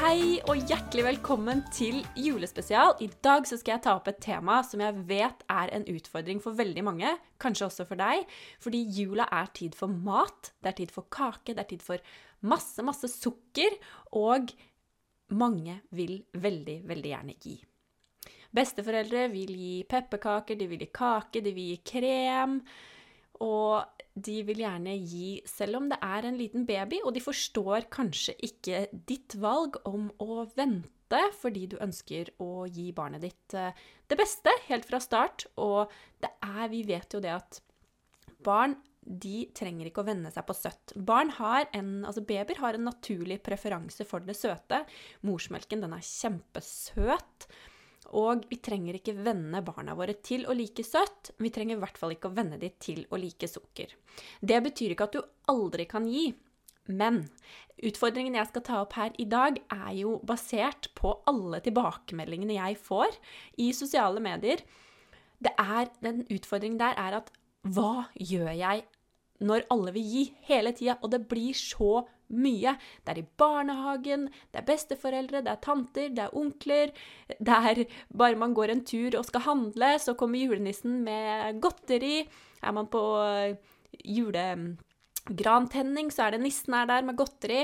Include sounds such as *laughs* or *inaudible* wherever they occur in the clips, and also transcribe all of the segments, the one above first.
Hei og hjertelig velkommen til julespesial. I dag så skal jeg ta opp et tema som jeg vet er en utfordring for veldig mange, kanskje også for deg, fordi jula er tid for mat, det er tid for kake, det er tid for masse, masse sukker, og mange vil veldig, veldig gjerne gi. Besteforeldre vil gi pepperkaker, de vil gi kake, de vil gi krem. Og de vil gjerne gi selv om det er en liten baby, og de forstår kanskje ikke ditt valg om å vente fordi du ønsker å gi barnet ditt eh, det beste helt fra start. Og det er Vi vet jo det at barn de trenger ikke å venne seg på søtt. Barn har en, altså Babyer har en naturlig preferanse for det søte. Morsmelken den er kjempesøt. Og vi trenger ikke venne barna våre til å like søtt. Vi trenger i hvert fall ikke å venne dem til å like sukker. Det betyr ikke at du aldri kan gi. Men utfordringen jeg skal ta opp her i dag, er jo basert på alle tilbakemeldingene jeg får i sosiale medier. Det er, den utfordringen der er at hva gjør jeg når alle vil gi hele tida, og det blir så mye. Det er i barnehagen, det er besteforeldre, det er tanter, det er onkler. Det er bare man går en tur og skal handle, så kommer julenissen med godteri. Er man på julegrantenning, så er det nissen er der med godteri.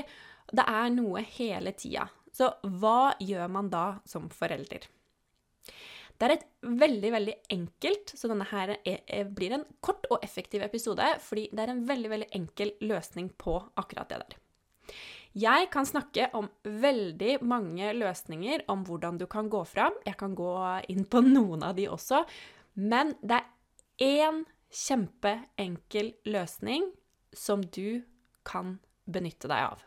Det er noe hele tida. Så hva gjør man da som forelder? Det er et veldig, veldig enkelt, så denne her er, er, blir en kort og effektiv episode, fordi det er en veldig, veldig enkel løsning på akkurat det der. Jeg kan snakke om veldig mange løsninger om hvordan du kan gå fram. Jeg kan gå inn på noen av de også. Men det er én kjempeenkel løsning som du kan benytte deg av.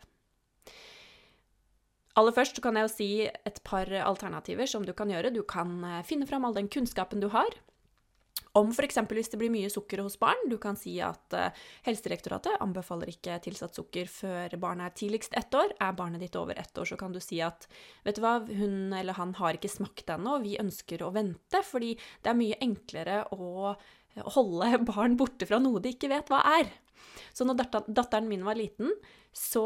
Aller først kan jeg jo si et par alternativer som du kan gjøre. Du kan eh, finne fram all den kunnskapen du har. Om f.eks. hvis det blir mye sukker hos barn. Du kan si at uh, Helsedirektoratet anbefaler ikke tilsatt sukker før barnet er tidligst ett år. Er barnet ditt over ett år, så kan du si at vet du hva, hun eller han har ikke smakt ennå, vi ønsker å vente, fordi det er mye enklere å holde *laughs* barn borte fra noe de ikke vet hva er. Så når datteren min var liten, så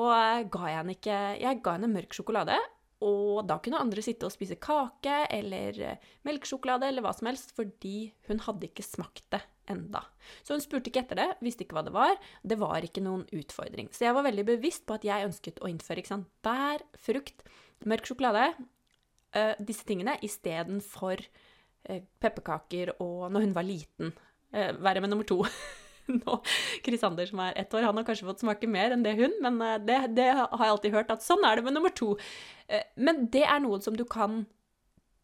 ga jeg henne ikke Jeg ga henne mørk sjokolade. Og da kunne andre sitte og spise kake eller eh, melkesjokolade eller hva som helst, fordi hun hadde ikke smakt det enda. Så hun spurte ikke etter det, visste ikke hva det var. Det var ikke noen utfordring. Så jeg var veldig bevisst på at jeg ønsket å innføre ikke sant, bær, frukt, mørk sjokolade, øh, disse tingene, istedenfor øh, pepperkaker og når hun var liten. øh, være med nummer to. *laughs* *laughs* nå. Chris Anders, som er ett år, han har kanskje fått smake mer enn det hun, men eh, det, det, har jeg alltid hørt at sånn er det med nummer to. Eh, men det er noe som du kan,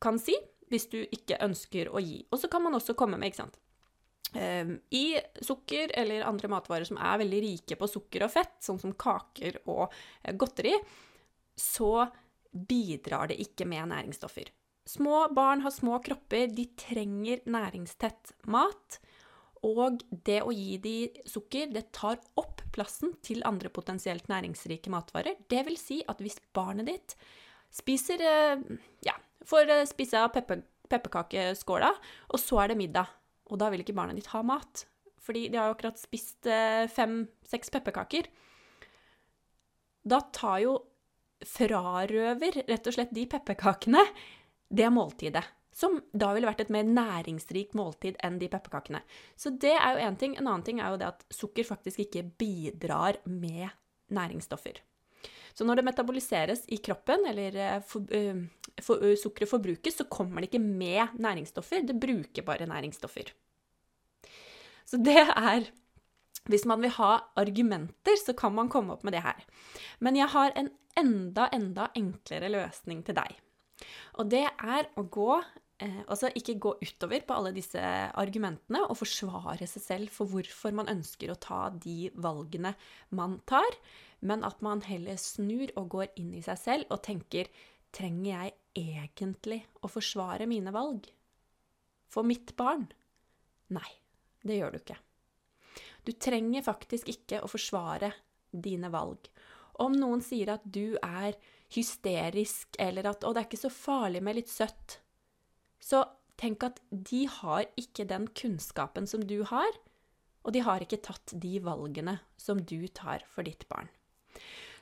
kan si hvis du ikke ønsker å gi. Og så kan man også komme med, ikke sant eh, i sukker eller andre matvarer som er veldig rike på sukker og fett, sånn som kaker og godteri, så bidrar det ikke med næringsstoffer. Små barn har små kropper, de trenger næringstett mat. Og det å gi de sukker, det tar opp plassen til andre potensielt næringsrike matvarer. Det vil si at hvis barnet ditt spiser eh, Ja, får eh, spise av pepper, pepperkakeskåla, og så er det middag, og da vil ikke barnet ditt ha mat. Fordi de har jo akkurat spist eh, fem-seks pepperkaker. Da tar jo frarøver rett og slett de pepperkakene det måltidet som da ville vært et mer næringsrikt måltid enn de pepperkakene. Så det er jo én ting. En annen ting er jo det at sukker faktisk ikke bidrar med næringsstoffer. Så når det metaboliseres i kroppen, eller eh, for, uh, for, uh, sukkeret forbrukes, så kommer det ikke med næringsstoffer. Det bruker bare næringsstoffer. Så det er Hvis man vil ha argumenter, så kan man komme opp med det her. Men jeg har en enda, enda enklere løsning til deg. Og det er å gå altså ikke gå utover på alle disse argumentene og forsvare seg selv for hvorfor man ønsker å ta de valgene man tar, men at man heller snur og går inn i seg selv og tenker Trenger jeg egentlig å forsvare mine valg? for mitt barn? Nei, det gjør du ikke. Du trenger faktisk ikke å forsvare dine valg. Om noen sier at du er hysterisk, eller at 'å, det er ikke så farlig med litt søtt', så tenk at de har ikke den kunnskapen som du har, og de har ikke tatt de valgene som du tar for ditt barn.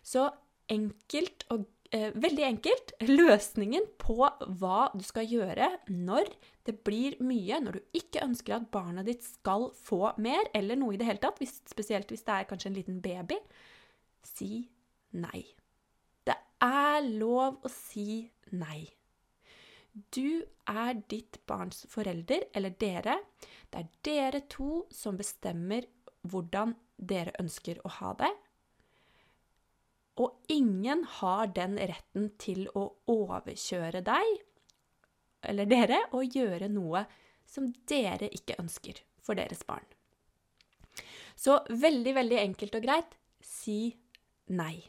Så enkelt og eh, veldig enkelt løsningen på hva du skal gjøre når det blir mye, når du ikke ønsker at barnet ditt skal få mer, eller noe i det hele tatt, hvis, spesielt hvis det er kanskje en liten baby, si nei. Det er lov å si nei. Du er ditt barns forelder, eller dere. Det er dere to som bestemmer hvordan dere ønsker å ha det. Og ingen har den retten til å overkjøre deg eller dere og gjøre noe som dere ikke ønsker for deres barn. Så veldig, veldig enkelt og greit si nei.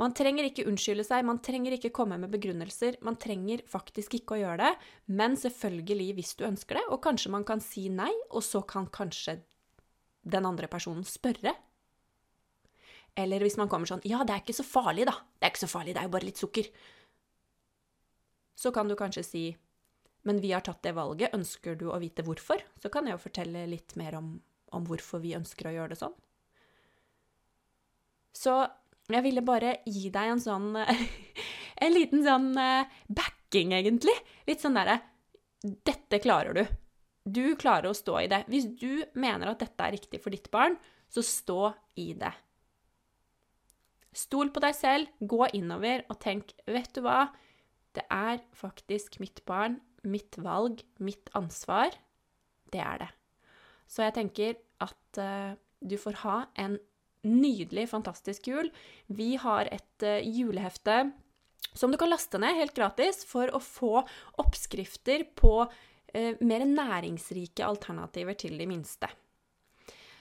Man trenger ikke unnskylde seg, man trenger ikke komme med begrunnelser. Man trenger faktisk ikke å gjøre det, men selvfølgelig hvis du ønsker det. Og kanskje man kan si nei, og så kan kanskje den andre personen spørre eller hvis man kommer sånn 'Ja, det er ikke så farlig, da. Det er ikke så farlig, det er jo bare litt sukker.' Så kan du kanskje si 'Men vi har tatt det valget. Ønsker du å vite hvorfor?' Så kan jeg jo fortelle litt mer om, om hvorfor vi ønsker å gjøre det sånn. Så jeg ville bare gi deg en sånn *laughs* En liten sånn eh, backing, egentlig. Litt sånn derre Dette klarer du. Du klarer å stå i det. Hvis du mener at dette er riktig for ditt barn, så stå i det. Stol på deg selv, gå innover og tenk Vet du hva? Det er faktisk mitt barn, mitt valg, mitt ansvar. Det er det. Så jeg tenker at uh, du får ha en nydelig, fantastisk jul. Vi har et uh, julehefte som du kan laste ned helt gratis for å få oppskrifter på uh, mer næringsrike alternativer til de minste.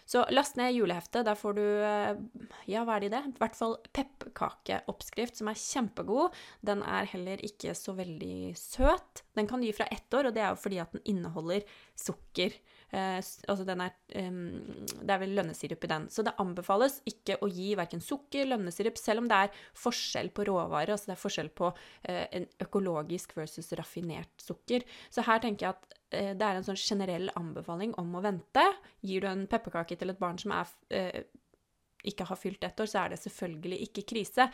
Så last ned juleheftet. Der får du eh, Ja, hva er det i det? I hvert fall pepperkakeoppskrift, som er kjempegod. Den er heller ikke så veldig søt. Den kan du gi fra ett år, og det er jo fordi at den inneholder sukker. Eh, altså den er Det er vel lønnesirup i den. Så det anbefales ikke å gi verken sukker, lønnesirup, selv om det er forskjell på råvarer. Altså det er forskjell på eh, en økologisk versus raffinert sukker. Så her tenker jeg at Eh, det er en sånn generell anbefaling om å vente. Gir du en pepperkake til et barn som er, eh, ikke har fylt ett år, så er det selvfølgelig ikke krise.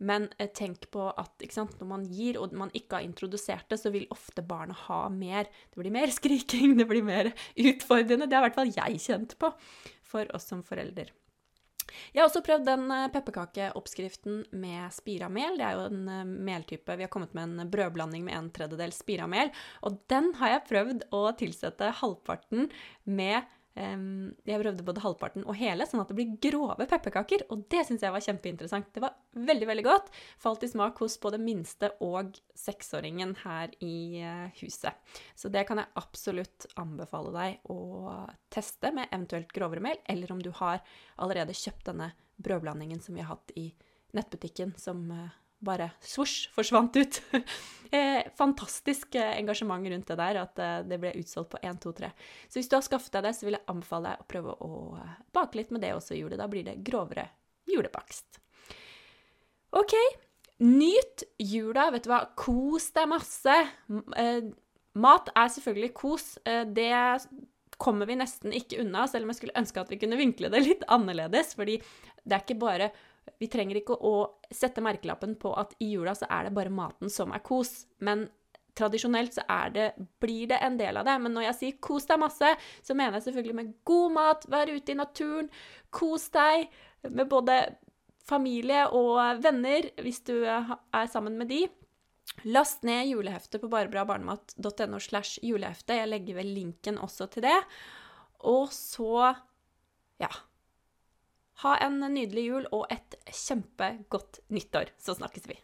Men eh, tenk på at sant, når man gir, og man ikke har introdusert det, så vil ofte barnet ha mer. Det blir mer *laughs* skriking, det blir mer utfordrende. Det har i hvert fall jeg kjent på for oss som forelder. Jeg har også prøvd den eh, pepperkakeoppskriften med spiramel. Det er jo en eh, meltype. Vi har kommet med en brødblanding med en tredjedel spiramel. Og den har jeg prøvd å tilsette halvparten med jeg prøvde både halvparten og hele, sånn at det blir grove pepperkaker. Og det syns jeg var kjempeinteressant. Det var veldig veldig godt. Falt i smak hos både minste og seksåringen her i uh, huset. Så det kan jeg absolutt anbefale deg å teste med eventuelt grovere mel, eller om du har allerede kjøpt denne brødblandingen som vi har hatt i nettbutikken, som uh, bare svosj, forsvant ut. *laughs* Eh, fantastisk eh, engasjement rundt det der, at eh, det ble utsolgt på 1, 2, 3. Så hvis du har skaffet deg det, så vil jeg anbefale deg å prøve å bake litt med det også i julet. Da blir det grovere julebakst. OK. Nyt jula. Vet du hva? Kos deg masse. Mat er selvfølgelig kos. Det kommer vi nesten ikke unna, selv om jeg skulle ønske at vi kunne vinkle det litt annerledes. fordi det er ikke bare vi trenger ikke å sette merkelappen på at i jula så er det bare maten som er kos. Men tradisjonelt så det, blir det en del av det. Men når jeg sier 'kos deg masse', så mener jeg selvfølgelig med god mat, vær ute i naturen, kos deg med både familie og venner hvis du er sammen med de. Last ned juleheftet på barebrabarnemat.no slash julehefte. Jeg legger vel linken også til det. Og så ja, ha en nydelig jul og et kjempegodt nyttår, så snakkes vi.